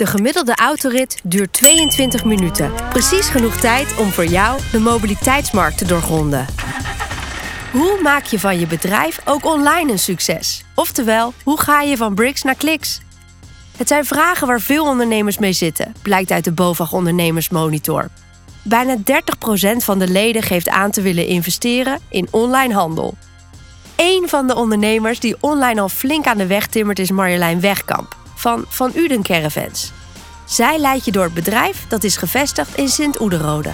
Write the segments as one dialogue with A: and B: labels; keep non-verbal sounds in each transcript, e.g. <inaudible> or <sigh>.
A: De gemiddelde autorit duurt 22 minuten. Precies genoeg tijd om voor jou de mobiliteitsmarkt te doorgronden. Hoe maak je van je bedrijf ook online een succes? Oftewel, hoe ga je van bricks naar kliks? Het zijn vragen waar veel ondernemers mee zitten, blijkt uit de BOVAG Ondernemersmonitor. Bijna 30% van de leden geeft aan te willen investeren in online handel. Eén van de ondernemers die online al flink aan de weg timmert is Marjolein Wegkamp van Van Uden Caravans. Zij leidt je door het bedrijf dat is gevestigd in Sint-Oederode.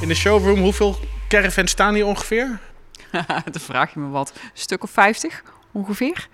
B: In de showroom, hoeveel caravans staan hier ongeveer? <laughs>
C: Dan vraag je me wat. Een stuk of 50 ongeveer.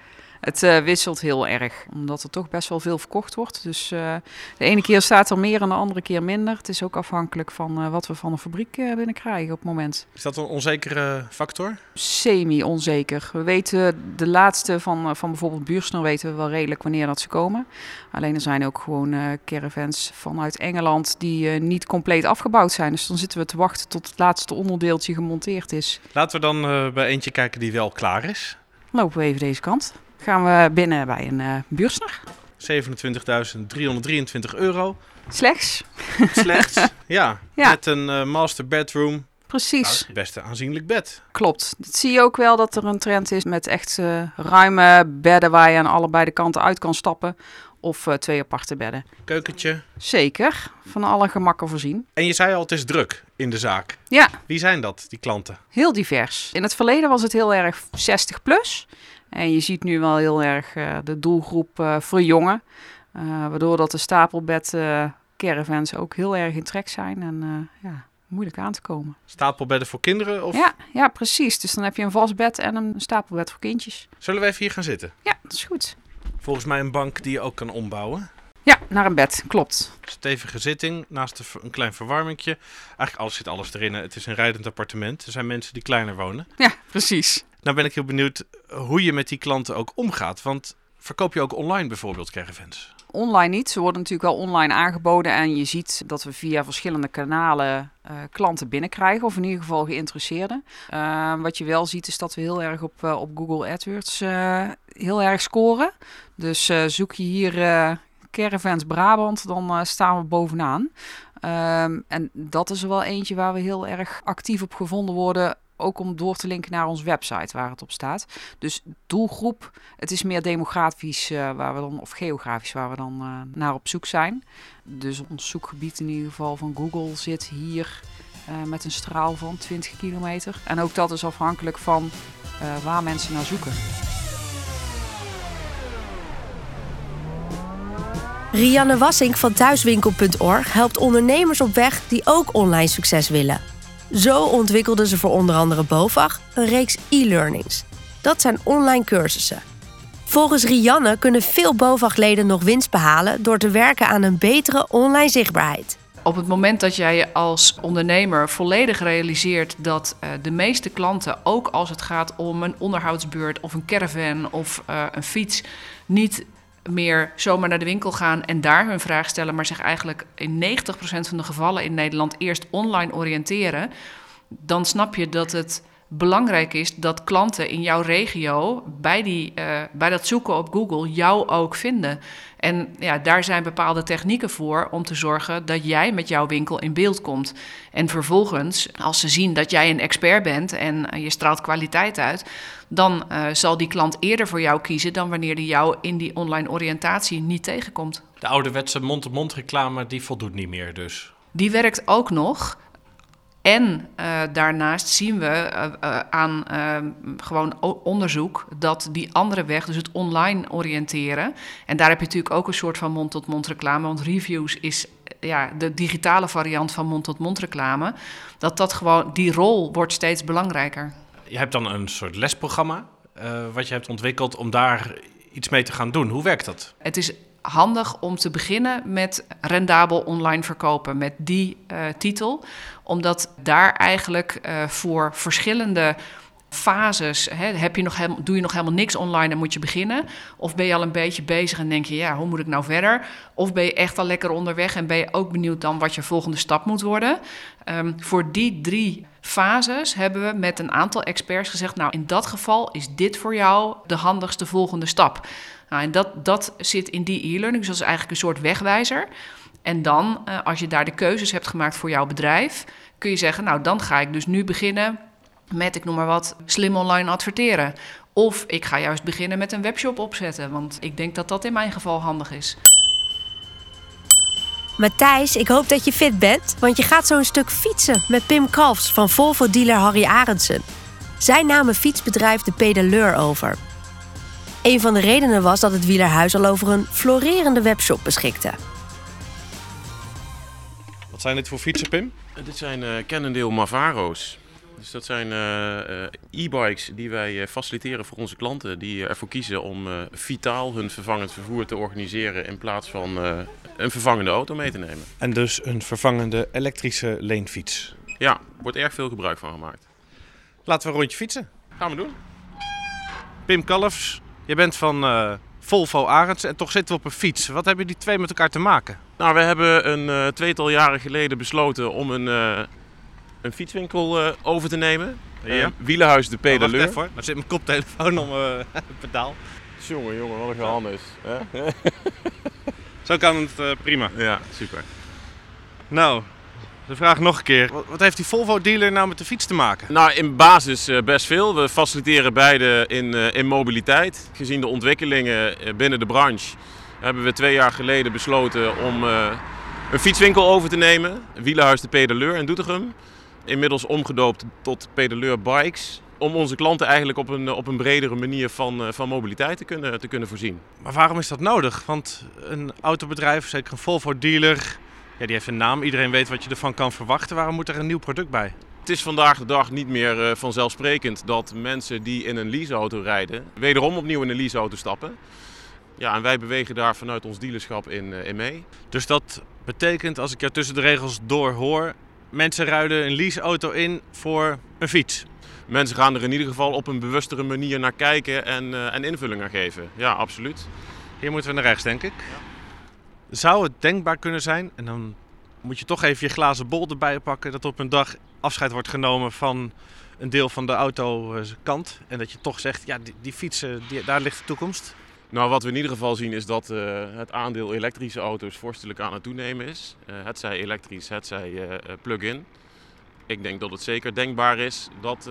C: Het uh, wisselt heel erg, omdat er toch best wel veel verkocht wordt. Dus uh, de ene keer staat er meer en de andere keer minder. Het is ook afhankelijk van uh, wat we van de fabriek binnenkrijgen op het moment.
B: Is dat een onzekere factor?
C: Semi-onzeker. We weten de laatste van, van bijvoorbeeld Buursner weten we wel redelijk wanneer dat ze komen. Alleen er zijn ook gewoon caravans vanuit Engeland die niet compleet afgebouwd zijn. Dus dan zitten we te wachten tot het laatste onderdeeltje gemonteerd is.
B: Laten we dan bij eentje kijken die wel klaar is.
C: Lopen we even deze kant gaan we binnen bij een uh, buursner.
B: 27.323 euro.
C: Slechts. <laughs>
B: Slechts, ja. ja. Met een uh, master bedroom.
C: Precies.
B: Nou, best een aanzienlijk bed.
C: Klopt. Dat zie je ook wel dat er een trend is met echt uh, ruime bedden waar je aan allebei de kanten uit kan stappen. Of uh, twee aparte bedden.
B: Keukentje.
C: Zeker. Van alle gemakken voorzien.
B: En je zei al, het is druk in de zaak.
C: Ja.
B: Wie zijn dat, die klanten?
C: Heel divers. In het verleden was het heel erg 60 plus. En je ziet nu wel heel erg uh, de doelgroep uh, verjongen. Uh, waardoor dat de stapelbed caravans ook heel erg in trek zijn. En ja, moeilijk aan te komen.
B: Stapelbedden voor kinderen? Of?
C: Ja, ja, precies. Dus dan heb je een vast bed en een stapelbed voor kindjes.
B: Zullen we even hier gaan zitten?
C: Ja, dat is goed.
B: Volgens mij een bank die je ook kan ombouwen.
C: Ja, naar een bed, klopt.
B: Stevige zitting, naast een klein verwarmingje. Eigenlijk alles zit alles erin. Het is een rijdend appartement. Er zijn mensen die kleiner wonen.
C: Ja, precies.
B: Nou ben ik heel benieuwd hoe je met die klanten ook omgaat. Want verkoop je ook online bijvoorbeeld caravans?
C: Online niet. Ze worden natuurlijk wel online aangeboden. En je ziet dat we via verschillende kanalen uh, klanten binnenkrijgen. Of in ieder geval geïnteresseerden. Uh, wat je wel ziet is dat we heel erg op, uh, op Google AdWords heel erg scoren. Dus zoek je hier Caravans Brabant, dan staan we bovenaan. Um, en dat is er wel eentje waar we heel erg actief op gevonden worden ook om door te linken naar onze website waar het op staat. Dus doelgroep, het is meer demografisch uh, waar we dan, of geografisch waar we dan uh, naar op zoek zijn. Dus ons zoekgebied in ieder geval van Google zit hier uh, met een straal van 20 kilometer. En ook dat is afhankelijk van waar mensen naar zoeken.
A: Rianne Wassink van thuiswinkel.org helpt ondernemers op weg die ook online succes willen. Zo ontwikkelden ze voor onder andere BOVAG een reeks e-learnings. Dat zijn online cursussen. Volgens Rianne kunnen veel BOVAG-leden nog winst behalen door te werken aan een betere online zichtbaarheid.
D: Op het moment dat jij als ondernemer volledig realiseert dat uh, de meeste klanten, ook als het gaat om een onderhoudsbeurt of een caravan of uh, een fiets, niet meer zomaar naar de winkel gaan en daar hun vraag stellen, maar zich eigenlijk in 90% van de gevallen in Nederland eerst online oriënteren, dan snap je dat het belangrijk is dat klanten in jouw regio bij, die, uh, bij dat zoeken op Google jou ook vinden. En ja, daar zijn bepaalde technieken voor om te zorgen dat jij met jouw winkel in beeld komt. En vervolgens, als ze zien dat jij een expert bent en uh, je straalt kwaliteit uit, dan uh, zal die klant eerder voor jou kiezen dan wanneer die jou in die online oriëntatie niet tegenkomt.
B: De ouderwetse mond-to-mond reclame, die voldoet niet meer dus?
D: Die werkt ook nog. En uh, daarnaast zien we uh, uh, aan gewoon onderzoek dat die andere weg, dus het online oriënteren. En daar heb je natuurlijk ook een soort van mond-tot-mond reclame, want reviews is ja, de digitale variant van mond-tot-mond reclame. Dat dat gewoon, die rol wordt steeds belangrijker.
B: Je hebt dan een soort lesprogramma wat je hebt ontwikkeld om daar iets mee te gaan doen. Hoe werkt dat?
D: Het is handig om te beginnen met rendabel online verkopen, met die uh, titel. Omdat daar eigenlijk uh, voor verschillende fases, hè, heb je nog helemaal, doe je nog helemaal niks online, dan moet je beginnen. Of ben je al een beetje bezig en denk je, ja, hoe moet ik nou verder? Of ben je echt al lekker onderweg en ben je ook benieuwd dan wat je volgende stap moet worden? Um, voor die drie fases hebben we met een aantal experts gezegd, nou, in dat geval is dit voor jou de handigste volgende stap. Nou, en dat, dat zit in die e-learning, dus dat is eigenlijk een soort wegwijzer. En dan, uh, als je daar de keuzes hebt gemaakt voor jouw bedrijf, kun je zeggen, nou dan ga ik dus nu beginnen met, ik noem maar wat, slim online adverteren. Of ik ga juist beginnen met een webshop opzetten, want ik denk dat dat in mijn geval handig is.
A: Matthijs, ik hoop dat je fit bent, want je gaat zo een stuk fietsen met Pim Kalfs van Volvo-dealer Harry Arendsen. Zij namen fietsbedrijf De Pedaleur over. Een van de redenen was dat het wielerhuis al over een florerende webshop beschikte.
B: Wat zijn dit voor fietsen, Pim?
E: Dit zijn uh, Cannondale Mavaro's. Dus dat zijn uh, e-bikes die wij faciliteren voor onze klanten die ervoor kiezen om vitaal hun vervangend vervoer te organiseren in plaats van een vervangende auto mee te nemen.
B: En dus een vervangende elektrische leenfiets?
E: Ja, wordt erg veel gebruik van gemaakt.
B: Laten we een rondje fietsen.
E: Gaan we doen.
B: Pim Kalfs, je bent van uh, Volvo Arends en toch zitten we op een fiets. Wat hebben die twee met elkaar te maken?
E: Nou, we hebben een uh, tweetal jaren geleden besloten om een, uh, een fietswinkel over te nemen.
B: Ja.
E: Wielenhuis de Pedaleur.
B: Oh, wacht even, Daar zit mijn koptelefoon om het <laughs> pedaal.
E: Jongen, jongen, wat een gehannes.
B: Zo kan het prima.
E: Ja, super.
B: Nou, de vraag nog een keer. Wat heeft die Volvo-dealer nou met de fiets te maken?
E: Nou, in basis best veel. We faciliteren beide in, in mobiliteit. Gezien de ontwikkelingen binnen de branche hebben we twee jaar geleden besloten om een fietswinkel over te nemen. Wielenhuis de Pedaleur in Doetinchem. Inmiddels omgedoopt tot Pedaleur Bikes. Om onze klanten eigenlijk op een, op een bredere manier van, van mobiliteit te kunnen, te kunnen voorzien.
B: Maar waarom is dat nodig? Want een autobedrijf, zeker een Volvo-dealer, ja, die heeft een naam. Iedereen weet wat je ervan kan verwachten. Waarom moet er een nieuw product bij?
E: Het is vandaag de dag niet meer uh, vanzelfsprekend dat mensen die in een leaseauto rijden, wederom opnieuw in een leaseauto stappen. Ja, en wij bewegen daar vanuit ons dealerschap in, uh, in mee.
B: Dus dat betekent, als ik jou tussen de regels door hoor, mensen ruilen een leaseauto in voor een fiets?
E: Mensen gaan er in ieder geval op een bewustere manier naar kijken en, uh, en invulling aan geven. Ja, absoluut.
B: Hier moeten we naar rechts, denk ik. Ja. Zou het denkbaar kunnen zijn, en dan moet je toch even je glazen bol erbij pakken, dat op een dag afscheid wordt genomen van een deel van de autokant. En dat je toch zegt, ja, die, die fietsen, die, daar ligt de toekomst.
E: Nou, wat we in ieder geval zien is dat uh, het aandeel elektrische auto's vorstelijk aan het toenemen is. Uh, het zij elektrisch, het zij uh, plug-in. Ik denk dat het zeker denkbaar is dat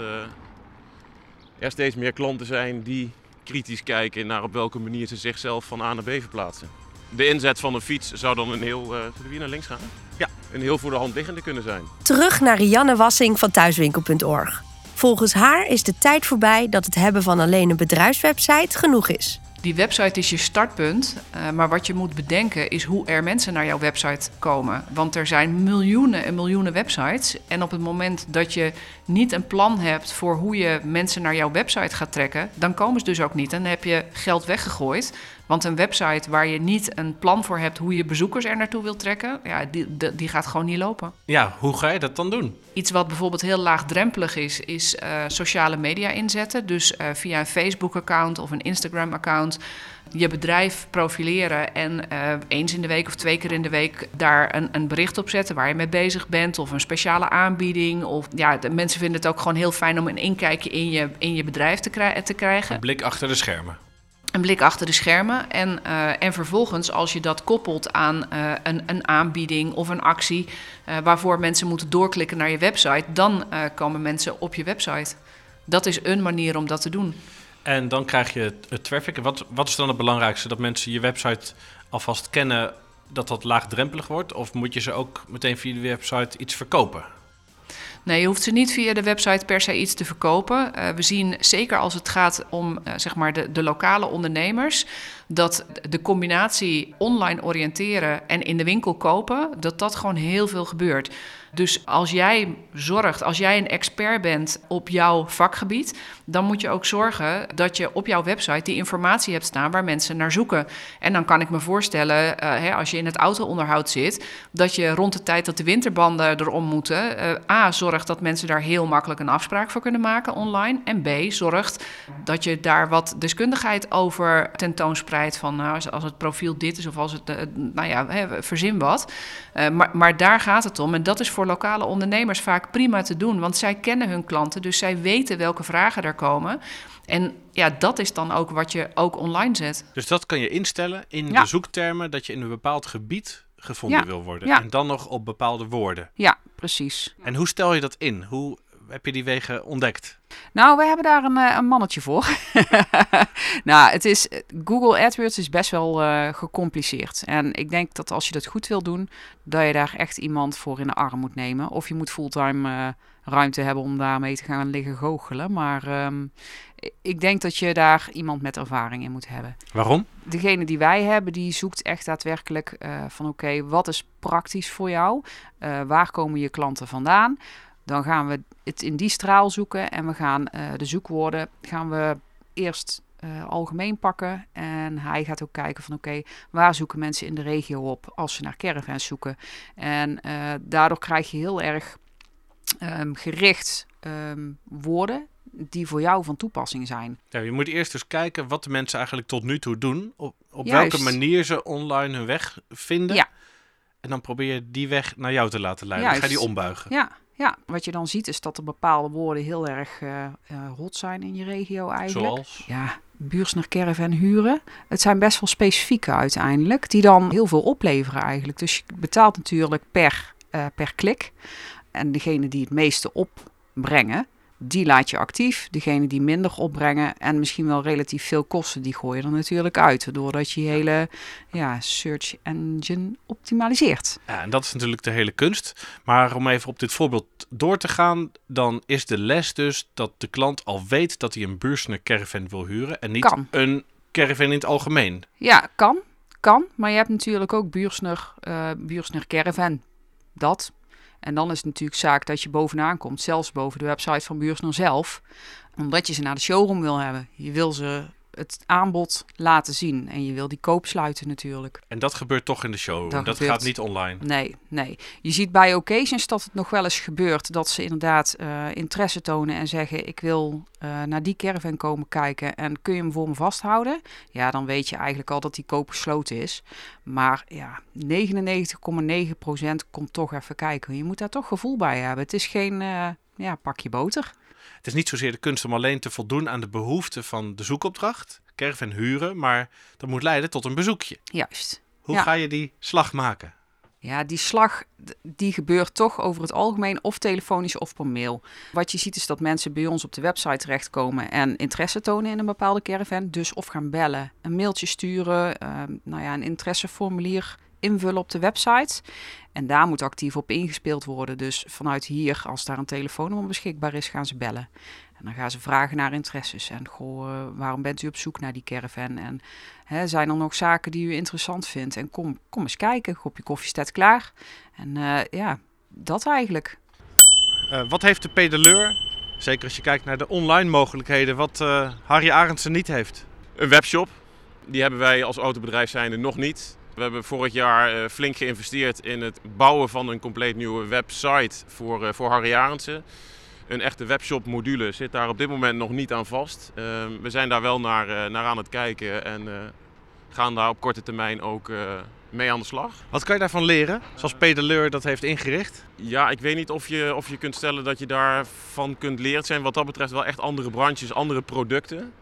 E: er steeds meer klanten zijn die kritisch kijken naar op welke manier ze zichzelf van A naar B verplaatsen de inzet van een fiets zou dan een heel. Uh, zullen we hier naar links gaan?
B: Ja.
E: Een heel voor de hand liggende kunnen zijn.
A: Terug naar Rianne Wassing van thuiswinkel.org. Volgens haar is de tijd voorbij dat het hebben van alleen een bedrijfswebsite genoeg is.
D: Die website is je startpunt, uh, maar wat je moet bedenken is hoe er mensen naar jouw website komen. Want er zijn miljoenen en miljoenen websites. En op het moment dat je niet een plan hebt voor hoe je mensen naar jouw website gaat trekken, dan komen ze dus ook niet. En dan heb je geld weggegooid. Want een website waar je niet een plan voor hebt hoe je bezoekers er naartoe wilt trekken, ja, die, die, die gaat gewoon niet lopen.
B: Ja, hoe ga je dat dan doen?
D: Iets wat bijvoorbeeld heel laagdrempelig is, is uh, sociale media inzetten. Dus uh, via een Facebook-account of een Instagram-account je bedrijf profileren en uh, eens in de week of twee keer in de week daar een, een, bericht op zetten waar je mee bezig bent of een speciale aanbieding. Of ja, de mensen vinden het ook gewoon heel fijn om een inkijkje in je, in je bedrijf te, krij te krijgen.
B: Een blik achter de schermen
D: een blik achter de schermen. En, uh, en vervolgens, als je dat koppelt aan uh, een, een, aanbieding of een actie uh, waarvoor mensen moeten doorklikken naar je website, dan komen mensen op je website. Dat is een manier om dat te doen.
B: En dan krijg je het traffic. Wat, wat is dan het belangrijkste? Dat mensen je website alvast kennen, dat dat laagdrempelig wordt? Of moet je ze ook meteen via de website iets verkopen?
D: Nee, je hoeft ze niet via de website per se iets te verkopen. Uh, we zien zeker als het gaat om uh, zeg maar de, de lokale ondernemers, dat de combinatie online oriënteren en in de winkel kopen, dat dat gewoon heel veel gebeurt. Dus als jij zorgt, als jij een expert bent op jouw vakgebied, dan moet je ook zorgen dat je op jouw website die informatie hebt staan waar mensen naar zoeken. En dan kan ik me voorstellen, uh, hè, als je in het autoonderhoud zit, dat je rond de tijd dat de winterbanden erom moeten, uh, A, zorgt dat mensen daar heel makkelijk een afspraak voor kunnen maken online. En B, zorgt dat je daar wat deskundigheid over tentoonspreekt uitgebreid van nou, als, het profiel dit is of als het, uh, nou ja, hè, verzin wat. Maar, maar daar gaat het om. En dat is voor lokale ondernemers vaak prima te doen, want zij kennen hun klanten, dus zij weten welke vragen er komen. En ja, dat is dan ook wat je ook online zet.
B: Dus dat kan je instellen in ja. de zoektermen dat je in een bepaald gebied gevonden
D: Ja.
B: wil worden.
D: Ja.
B: En dan nog op bepaalde woorden.
C: Ja, precies.
B: En hoe stel je dat in? Hoe heb je die wegen ontdekt?
C: Nou, we hebben daar een, eh, een mannetje voor. <laughs> nou, het is, Google AdWords is best wel eh, gecompliceerd. En ik denk dat als je dat goed wil doen, dat je daar echt iemand voor in de arm moet nemen. Of je moet fulltime eh, ruimte hebben om daarmee te gaan liggen goochelen. Maar ehm, ik denk dat je daar iemand met ervaring in moet hebben.
B: Waarom?
C: Degene die wij hebben, die zoekt echt daadwerkelijk van oké, wat is praktisch voor jou? Waar komen je klanten vandaan? Dan gaan we het in die straal zoeken en we gaan uh, de zoekwoorden gaan we eerst uh, algemeen pakken. En hij gaat ook kijken van oké, okay, waar zoeken mensen in de regio op als ze naar caravans zoeken. En uh, daardoor krijg je heel erg um, gericht um, woorden die voor jou van toepassing zijn.
B: Ja, je moet eerst dus kijken wat de mensen eigenlijk tot nu toe doen. Op, op
C: Juist.
B: welke manier ze online hun weg vinden.
C: Ja.
B: En dan probeer je die weg naar jou te laten leiden. Dan ga je die ombuigen.
C: Ja, ja, wat je dan ziet is dat er bepaalde woorden heel erg uh, uh, hot zijn in je regio eigenlijk.
B: Zoals?
C: Ja, buursner caravan huren. Het zijn best wel specifieke uiteindelijk, die dan heel veel opleveren eigenlijk. Dus je betaalt natuurlijk per, uh, per klik. En degene die het meeste opbrengen, die laat je actief. Degene die minder opbrengen en misschien wel relatief veel kosten, die gooi je er natuurlijk uit. Doordat je je hele ja, search engine optimaliseert.
B: Ja, en dat is natuurlijk de hele kunst. Maar om even op dit voorbeeld door te gaan, dan is de les dus dat de klant al weet dat hij een Buursner caravan wil huren en niet
C: kan.
B: een caravan in het algemeen.
C: Ja, kan. Kan. Maar je hebt natuurlijk ook Buursner, uh, Buursner caravan. Dat. En dan is het natuurlijk zaak dat je bovenaan komt, zelfs boven de website van Buursner zelf, omdat je ze naar de showroom wil hebben. Je wil ze het aanbod laten zien en je wil die koop sluiten natuurlijk.
B: En dat gebeurt toch in de showroom? Dat, gaat niet online?
C: Nee, nee. Je ziet bij occasions dat het nog wel eens gebeurt dat ze inderdaad uh, interesse tonen en zeggen ik wil uh, naar die caravan komen kijken en kun je hem voor me vasthouden? Ja, dan weet je eigenlijk al dat die koop gesloten is. Maar ja, 99,9% komt toch even kijken. Je moet daar toch gevoel bij hebben. Het is geen uh, ja, pakje boter.
B: Het is niet zozeer de kunst om alleen te voldoen aan de behoeften van de zoekopdracht, caravan huren, maar dat moet leiden tot een bezoekje.
C: Juist.
B: Hoe
C: ja.
B: ga je die slag maken?
C: Ja, die slag die gebeurt toch over het algemeen of telefonisch of per mail. Wat je ziet is dat mensen bij ons op de website terechtkomen en interesse tonen in een bepaalde caravan. Dus of gaan bellen, een mailtje sturen, uh, nou ja, een interesseformulier invullen op de website. En daar moet actief op ingespeeld worden. Dus vanuit hier, als daar een telefoonnummer beschikbaar is, gaan ze bellen. En dan gaan ze vragen naar interesses. En goh, uh, waarom bent u op zoek naar die caravan? En hè, zijn er nog zaken die u interessant vindt? En kom, kom eens kijken, op je koffie staat klaar. En uh, ja, dat eigenlijk.
B: Uh, wat heeft de pedaleur, zeker als je kijkt naar de online mogelijkheden, wat uh, Harry Arendsen niet heeft?
E: Een webshop. Die hebben wij als autobedrijf zijnde nog niet. We hebben vorig jaar uh, flink geïnvesteerd in het bouwen van een compleet nieuwe website voor, uh, voor Harry Arendsen. Een echte webshop module zit daar op dit moment nog niet aan vast. Uh, we zijn daar wel naar, uh, naar aan het kijken en gaan daar op korte termijn ook mee aan de slag.
B: Wat kan je daarvan leren, zoals Pedaleur dat heeft ingericht?
E: Ja, ik weet niet of je, of je kunt stellen dat je daarvan kunt leren. Het zijn wat dat betreft wel echt andere branches, andere producten.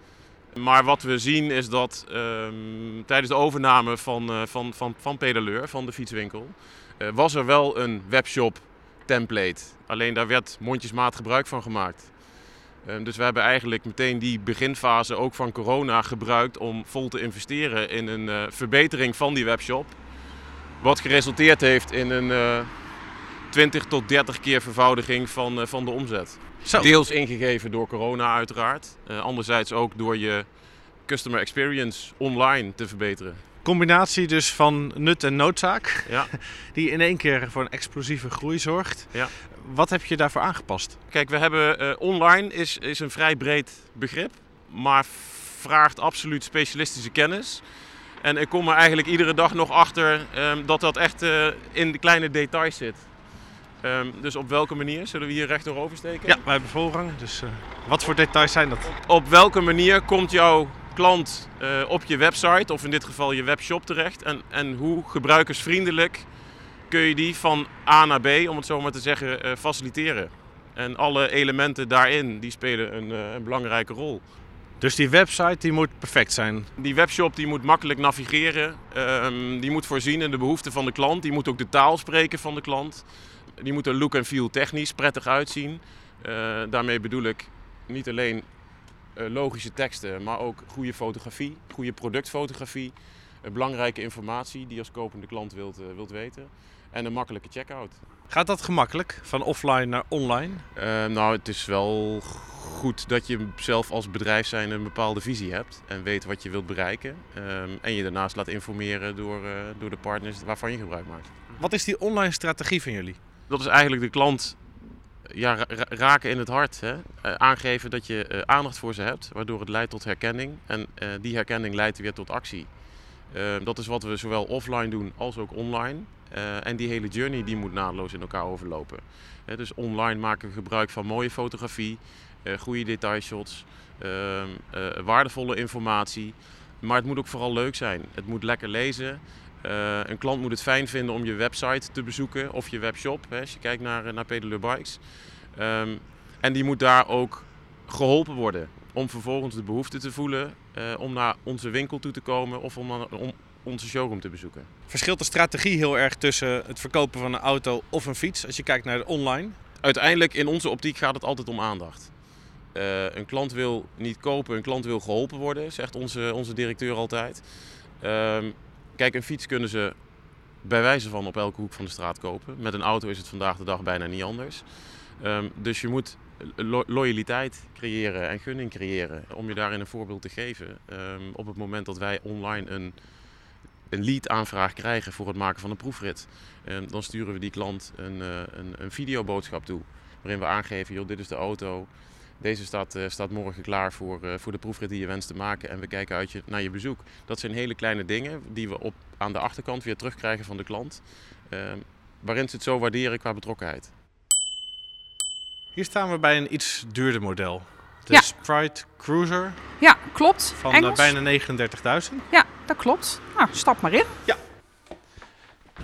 E: Maar wat we zien is dat um, tijdens de overname van, uh, van, van, van Pedaleur, van de fietswinkel, uh, was er wel een webshop template. Alleen daar werd mondjesmaat gebruik van gemaakt. Um, dus we hebben eigenlijk meteen die beginfase ook van corona gebruikt om vol te investeren in een uh, verbetering van die webshop. Wat geresulteerd heeft in een 20 tot 30 keer vervoudiging van, van de omzet.
B: Zo.
E: Deels ingegeven door corona uiteraard. Uh, anderzijds ook door je customer experience online te verbeteren.
B: Combinatie dus van nut en noodzaak.
E: Ja. <laughs>
B: Die in één keer voor een explosieve groei zorgt.
E: Ja.
B: Wat heb je daarvoor aangepast?
E: Kijk, we hebben uh, online is, is een vrij breed begrip. Maar vraagt absoluut specialistische kennis. En ik kom er eigenlijk iedere dag nog achter um, dat dat echt uh, in de kleine details zit. Um, dus op welke manier? Zullen we hier rechtdoor oversteken?
B: Ja, wij hebben voorrang. Dus uh, wat voor details zijn dat?
E: Op welke manier komt jouw klant uh, op je website of in dit geval je webshop terecht? En, en hoe gebruikersvriendelijk kun je die van A naar B, om het zo maar te zeggen, uh, faciliteren? En alle elementen daarin die spelen een, een belangrijke rol.
B: Dus die website die moet perfect zijn.
E: Die webshop die moet makkelijk navigeren. Um, die moet voorzien in de behoeften van de klant. Die moet ook de taal spreken van de klant. Die moet er look en feel technisch prettig uitzien. Uh, daarmee bedoel ik niet alleen uh, logische teksten, maar ook goede fotografie, goede productfotografie. Uh, belangrijke informatie die je als kopende klant wilt, wilt weten. En een makkelijke checkout.
B: Gaat dat gemakkelijk, van offline naar online?
E: nou, het is wel goed dat je zelf als bedrijf zijn een bepaalde visie hebt en weet wat je wilt bereiken. Um, en je daarnaast laat informeren door, uh, door de partners waarvan je gebruik maakt.
B: Wat is die online strategie van jullie?
E: Dat is eigenlijk de klant ja, ra raken in het hart. Hè? Uh, aangeven dat je uh, aandacht voor ze hebt, waardoor het leidt tot herkenning. En die herkenning leidt weer tot actie. Ehm, dat is wat we zowel offline doen als ook online. en die hele journey die moet naadloos in elkaar overlopen. dus online maken we gebruik van mooie fotografie, goede detailshots, uh, waardevolle informatie. Maar het moet ook vooral leuk zijn. Het moet lekker lezen. Een klant moet het fijn vinden om je website te bezoeken of je webshop, hè, als je kijkt naar, naar Pedaleur Bikes. Um, en die moet daar ook geholpen worden om vervolgens de behoefte te voelen om naar onze winkel toe te komen of om, om onze showroom te bezoeken.
B: Verschilt de strategie heel erg tussen het verkopen van een auto of een fiets als je kijkt naar de online?
E: Uiteindelijk in onze optiek gaat het altijd om aandacht. Uh, een klant wil niet kopen, een klant wil geholpen worden, zegt onze, onze directeur altijd. Uh, kijk, een fiets kunnen ze bij wijze van op elke hoek van de straat kopen. Met een auto is het vandaag de dag bijna niet anders. Um, dus je moet lo loyaliteit creëren en gunning creëren om je daarin een voorbeeld te geven. Um, op het moment dat wij online een, een lead-aanvraag krijgen voor het maken van een proefrit, um, dan sturen we die klant een, uh, een, een videoboodschap toe. Waarin we aangeven, joh, dit is de auto, deze staat, uh, staat morgen klaar voor, uh, voor de proefrit die je wenst te maken. En we kijken uit je, naar je bezoek. Dat zijn hele kleine dingen die we op, aan de achterkant weer terugkrijgen van de klant. Uh, waarin ze het zo waarderen qua betrokkenheid.
B: Hier staan we bij een iets duurder model. De
C: Ja.
B: Sprite Cruiser
C: Ja, klopt.
B: van eh,
C: Engels.
B: bijna 39.000.
C: Ja, dat klopt. Nou, stap maar in.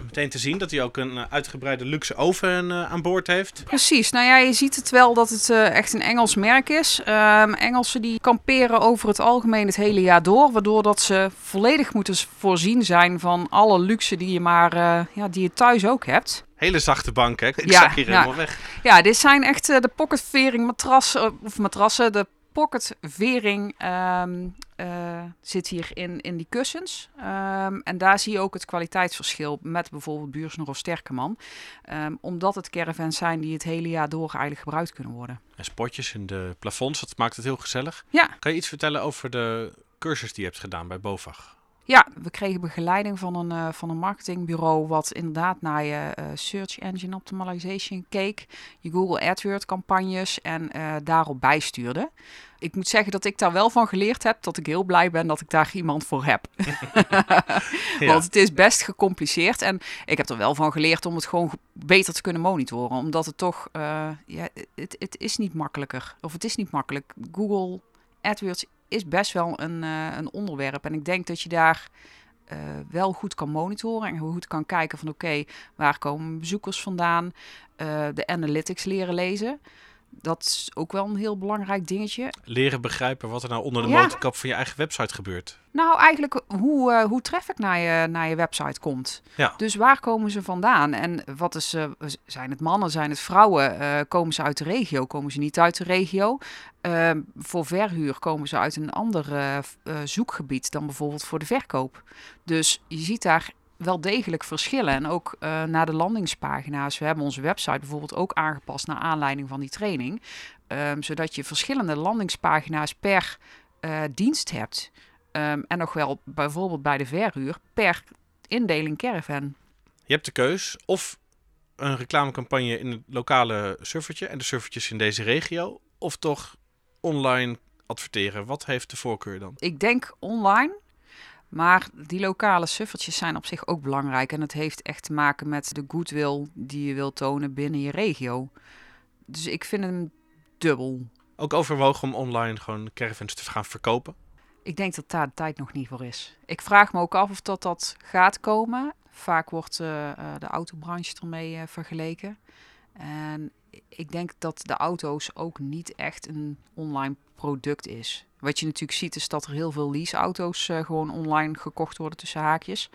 B: Meteen te zien dat hij ook een eh, uitgebreide luxe oven eh, aan boord heeft.
C: Precies. Nou ja, je ziet het wel dat het eh, echt een Engels merk is. Ehm, Engelsen die kamperen over het algemeen het hele jaar door, waardoor dat ze volledig moeten voorzien zijn van alle luxe die je maar ja, die je thuis ook hebt.
B: Hele zachte bank, hè? Ik
C: Ja,
B: zag hier
C: ja.
B: helemaal weg.
C: Ja, dit zijn echt de pocketvering matrassen, of matrassen, de pocketvering ehm eh, zit hier in, in die kussens. Ehm, en daar zie je ook het kwaliteitsverschil met bijvoorbeeld Buursner of Sterkeman. Ehm, omdat het caravans zijn die het hele jaar door eigenlijk gebruikt kunnen worden.
B: En spotjes in de plafonds, dat maakt het heel gezellig.
C: Ja,
B: Kan je iets vertellen over de cursus die je hebt gedaan bij BOVAG?
C: Ja, we kregen begeleiding van een, eh, van een marketingbureau wat inderdaad naar je eh, search engine optimization keek, je Google AdWords campagnes en eh, daarop bijstuurde. Ik moet zeggen dat ik daar wel van geleerd heb, dat ik heel blij ben dat ik daar <laughs> iemand voor heb. <laughs> Want het is best gecompliceerd en ik heb er wel van geleerd om het gewoon beter te kunnen monitoren, omdat het toch, ja, het, het is niet makkelijker. Of het is niet makkelijk. Google AdWords is best wel een, eh, een onderwerp. En ik denk dat je daar eh, wel goed kan monitoren en goed kan kijken van oké, waar komen bezoekers vandaan? Eh, de analytics leren lezen. Dat is ook wel een heel belangrijk dingetje.
B: Leren begrijpen wat er nou onder de
C: Ja.
B: motorkap van je eigen website gebeurt.
C: Nou, eigenlijk hoe, eh hoe traffic naar je, naar je website komt.
B: Ja.
C: Dus waar komen ze vandaan? En wat is, eh, zijn het mannen, zijn het vrouwen? Eh, komen ze uit de regio? Komen ze niet uit de regio? Eh, voor verhuur komen ze uit een ander zoekgebied dan bijvoorbeeld voor de verkoop. Dus je ziet daar wel degelijk verschillen. En ook eh, naar de landingspagina's. We hebben onze website bijvoorbeeld ook aangepast naar aanleiding van die training. Ehm, zodat je verschillende landingspagina's per eh, dienst hebt. Ehm, en nog wel bijvoorbeeld bij de verhuur per indeling caravan.
B: Je hebt de keus of een reclamecampagne in het lokale servertje en de servertjes in deze regio, of toch online adverteren. Wat heeft de voorkeur dan?
C: Ik denk online. Maar die lokale suffertjes zijn op zich ook belangrijk. En het heeft echt te maken met de goodwill die je wilt tonen binnen je regio. Dus ik vind hem dubbel.
B: Ook overwogen om online gewoon caravans te gaan verkopen.
C: Ik denk dat daar de tijd nog niet voor is. Ik vraag me ook af of dat, dat gaat komen. Vaak wordt uh, de autobranche ermee uh, vergeleken. En ik denk dat de auto's ook niet echt een online product is. Wat je natuurlijk ziet is dat er heel veel leaseauto's uh, gewoon online gekocht worden tussen haakjes.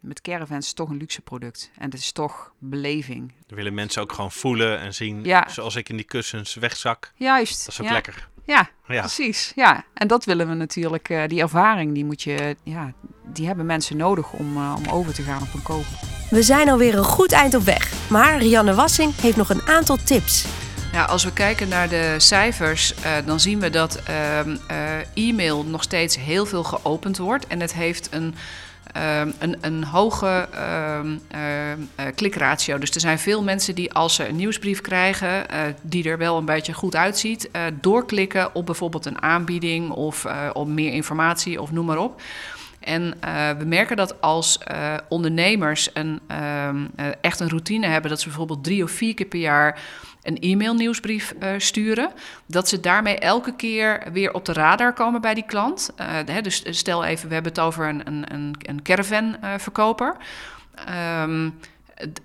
C: Met caravans is het toch een luxe product. En het is toch beleving.
B: Dan willen mensen ook gewoon voelen en zien.
C: Ja.
B: Zoals ik in die kussens wegzak.
C: Juist.
B: Dat is ook
C: ja.
B: lekker.
C: Ja,
B: Ja.
C: precies. Ja, en dat willen we natuurlijk. eh, die ervaring, die moet je, ja, die hebben mensen nodig om, eh, om over te gaan op een koop.
A: We zijn alweer een goed eind op weg. Maar Rianne Wassing heeft nog een aantal tips.
D: Ja, als we kijken naar de cijfers, eh, dan zien we dat ehm, eh, e-mail nog steeds heel veel geopend wordt. En het heeft een, een, een hoge ehm, ehm, eh, klikratio. Dus er zijn veel mensen die als ze een nieuwsbrief krijgen, eh, die er wel een beetje goed uitziet, eh, doorklikken op bijvoorbeeld een aanbieding of op meer informatie of noem maar op. En eh, we merken dat als eh, ondernemers een, ehm, eh, echt een routine hebben, dat ze bijvoorbeeld drie of vier keer per jaar een e-mail-nieuwsbrief eh, sturen, dat ze daarmee elke keer weer op de radar komen bij die klant. Dus stel even, we hebben het over een, een, een, caravan-verkoper. Ehm,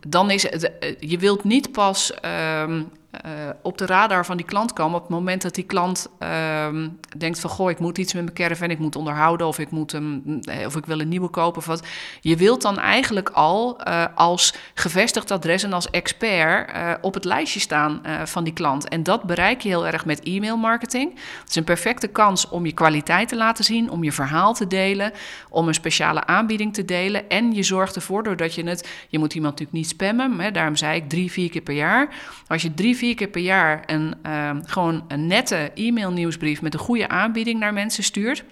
D: dan is het, je wilt niet pas ehm, eh, op de radar van die klant komen op het moment dat die klant ehm, denkt van goh, ik moet iets met mijn caravan, ik moet onderhouden of ik moet hem eh, of ik wil een nieuwe kopen of wat. Je wilt dan eigenlijk al eh, als gevestigd adres en als expert op het lijstje staan van die klant. En dat bereik je heel erg met e-mail marketing. Het is een perfecte kans om je kwaliteit te laten zien, om je verhaal te delen, om een speciale aanbieding te delen. En je zorgt ervoor doordat je het, je moet iemand natuurlijk niet spammen, hè, daarom zei ik drie, vier keer per jaar. Als je drie, vier keer per jaar een, ehm, gewoon een nette e-mail nieuwsbrief met een goede aanbieding naar mensen stuurt.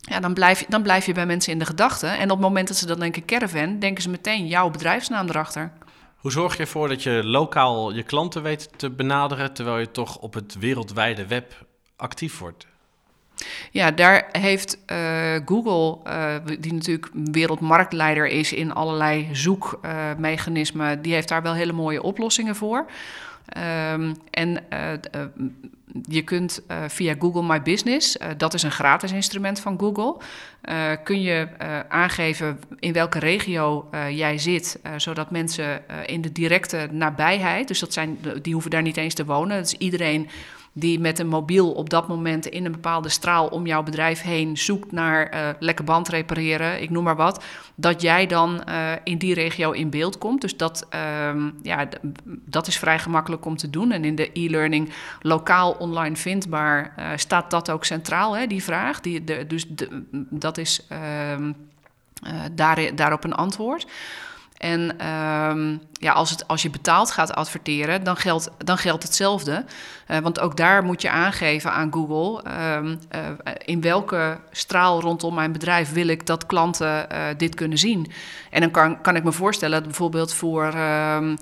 D: Ja, dan blijf, je, dan blijf je bij mensen in de gedachten. En op het moment dat ze dan denken caravan, denken ze meteen jouw bedrijfsnaam erachter.
B: Hoe zorg je ervoor dat je lokaal je klanten weet te benaderen, terwijl je toch op het wereldwijde web actief wordt?
D: Ja, daar heeft eh, Google, eh, die natuurlijk wereldmarktleider is in allerlei zoekmechanismen, die heeft daar wel hele mooie oplossingen voor. Ehm, en eh, eh, je kunt eh, via Google My Business, dat is een gratis instrument van Google, kun je aangeven in welke regio jij zit, zodat mensen in de directe nabijheid, dus dat zijn, die hoeven daar niet eens te wonen, is iedereen die met een mobiel op dat moment in een bepaalde straal om jouw bedrijf heen zoekt naar eh lekker band repareren, ik noem maar wat, dat jij dan eh, in die regio in beeld komt. Dus dat, ehm, ja, dat is vrij gemakkelijk om te doen. En in de e-learning lokaal online vindbaar eh, staat dat ook centraal, hè, die vraag. Die, de, dus dat is ehm, eh, daar, daarop een antwoord. En ehm, ja, als, het, als je betaald gaat adverteren, dan geldt, dan geldt hetzelfde. Eh, want ook daar moet je aangeven aan Google... ehm, eh, in welke straal rondom mijn bedrijf wil ik dat klanten eh, dit kunnen zien. En dan kan, kan ik me voorstellen dat bijvoorbeeld voor... ehm,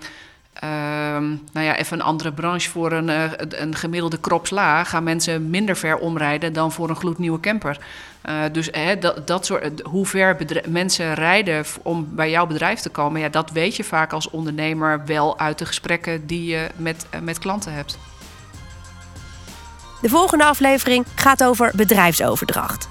D: ehm, nou ja, even een andere branche. Voor een, eh, een gemiddelde krop sla gaan mensen minder ver omrijden dan voor een gloednieuwe camper. Eh, dus hè, dat, dat soort, hoe ver mensen rijden om bij jouw bedrijf te komen, ja, dat weet je vaak als ondernemer wel uit de gesprekken die je met, eh, met klanten hebt.
A: De volgende aflevering gaat over bedrijfsoverdracht.